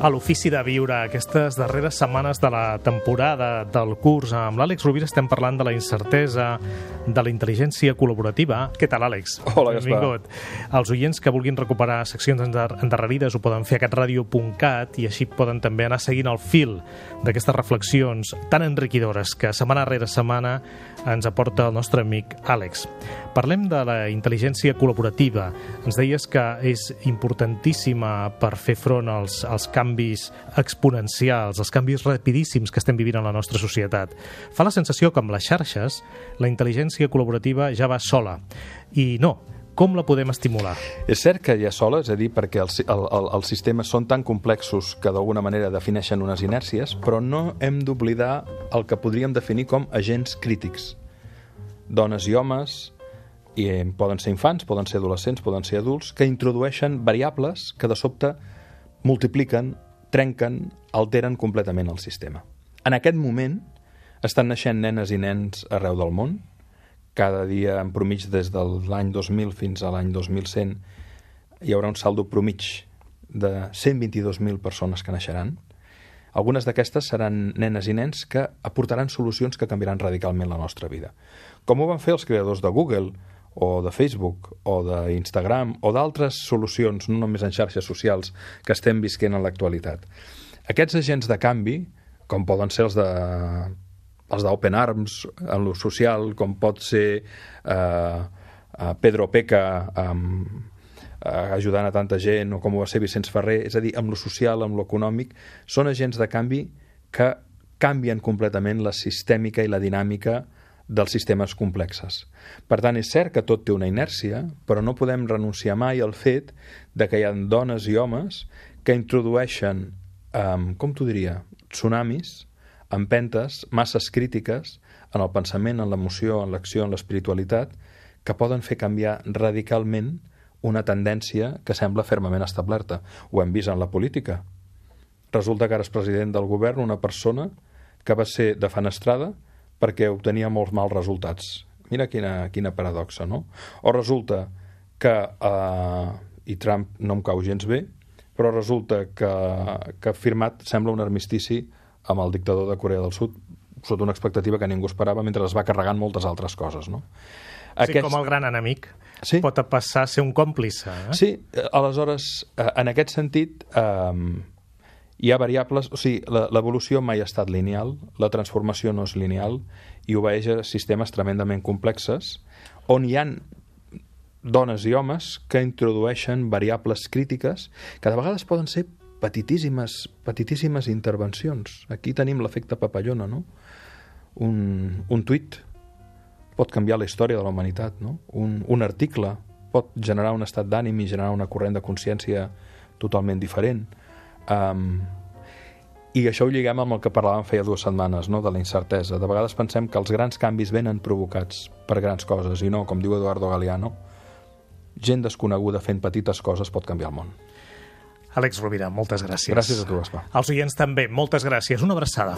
a l'ofici de viure aquestes darreres setmanes de la temporada del curs. Amb l'Àlex Rovira estem parlant de la incertesa, de la intel·ligència col·laborativa. Què tal, Àlex? Hola, Gaspar. Benvingut. Els oients que vulguin recuperar seccions endarrerides ho poden fer a catradio.cat i així poden també anar seguint el fil d'aquestes reflexions tan enriquidores que setmana rere setmana ens aporta el nostre amic Àlex. Parlem de la intel·ligència col·laborativa. Ens deies que és importantíssima per fer front als, als canvis exponencials, els canvis rapidíssims que estem vivint en la nostra societat. Fa la sensació que amb les xarxes la intel·ligència col·laborativa ja va sola. I no, com la podem estimular? És cert que ja sola, és a dir, perquè els, el, el, els sistemes són tan complexos que d'alguna manera defineixen unes inèrcies, però no hem d'oblidar el que podríem definir com agents crítics. Dones i homes, i poden ser infants, poden ser adolescents, poden ser adults, que introdueixen variables que de sobte multipliquen, trenquen, alteren completament el sistema. En aquest moment estan naixent nenes i nens arreu del món, cada dia en promig des de l'any 2000 fins a l'any 2100 hi haurà un saldo promig de 122.000 persones que naixeran. Algunes d'aquestes seran nenes i nens que aportaran solucions que canviaran radicalment la nostra vida. Com ho van fer els creadors de Google, o de Facebook o d'Instagram o d'altres solucions, no només en xarxes socials, que estem visquent en l'actualitat. Aquests agents de canvi, com poden ser els de els d'Open Arms en lo social, com pot ser eh, eh, Pedro Peca amb, eh, ajudant a tanta gent, o com ho va ser Vicenç Ferrer, és a dir, amb lo social, amb lo econòmic, són agents de canvi que canvien completament la sistèmica i la dinàmica dels sistemes complexes. Per tant, és cert que tot té una inèrcia, però no podem renunciar mai al fet de que hi ha dones i homes que introdueixen, um, com t'ho diria, tsunamis, empentes, masses crítiques en el pensament, en l'emoció, en l'acció, en l'espiritualitat, que poden fer canviar radicalment una tendència que sembla fermament establerta. Ho hem vist en la política. Resulta que ara és president del govern una persona que va ser defenestrada perquè obtenia molts mals resultats. Mira quina, quina paradoxa, no? O resulta que, eh, i Trump no em cau gens bé, però resulta que, que ha firmat, sembla un armistici amb el dictador de Corea del Sud, sota una expectativa que ningú esperava, mentre es va carregant moltes altres coses, no? Sí, Aquests... com el gran enemic. Sí? Pot passar a ser un còmplice. Eh? Sí, aleshores, eh, en aquest sentit, eh, hi ha variables, o sigui, l'evolució mai ha estat lineal, la transformació no és lineal i obeeix a sistemes tremendament complexes on hi han dones i homes que introdueixen variables crítiques que de vegades poden ser petitíssimes, petitíssimes intervencions. Aquí tenim l'efecte papallona, no? Un, un tuit pot canviar la història de la humanitat, no? Un, un article pot generar un estat d'ànim i generar una corrent de consciència totalment diferent Um, I això ho lliguem amb el que parlàvem feia dues setmanes, no? de la incertesa. De vegades pensem que els grans canvis venen provocats per grans coses, i no, com diu Eduardo Galeano, gent desconeguda fent petites coses pot canviar el món. Àlex Rovira, moltes gràcies. Gràcies a tu, Gaspar. Els oients també, moltes gràcies. Una abraçada.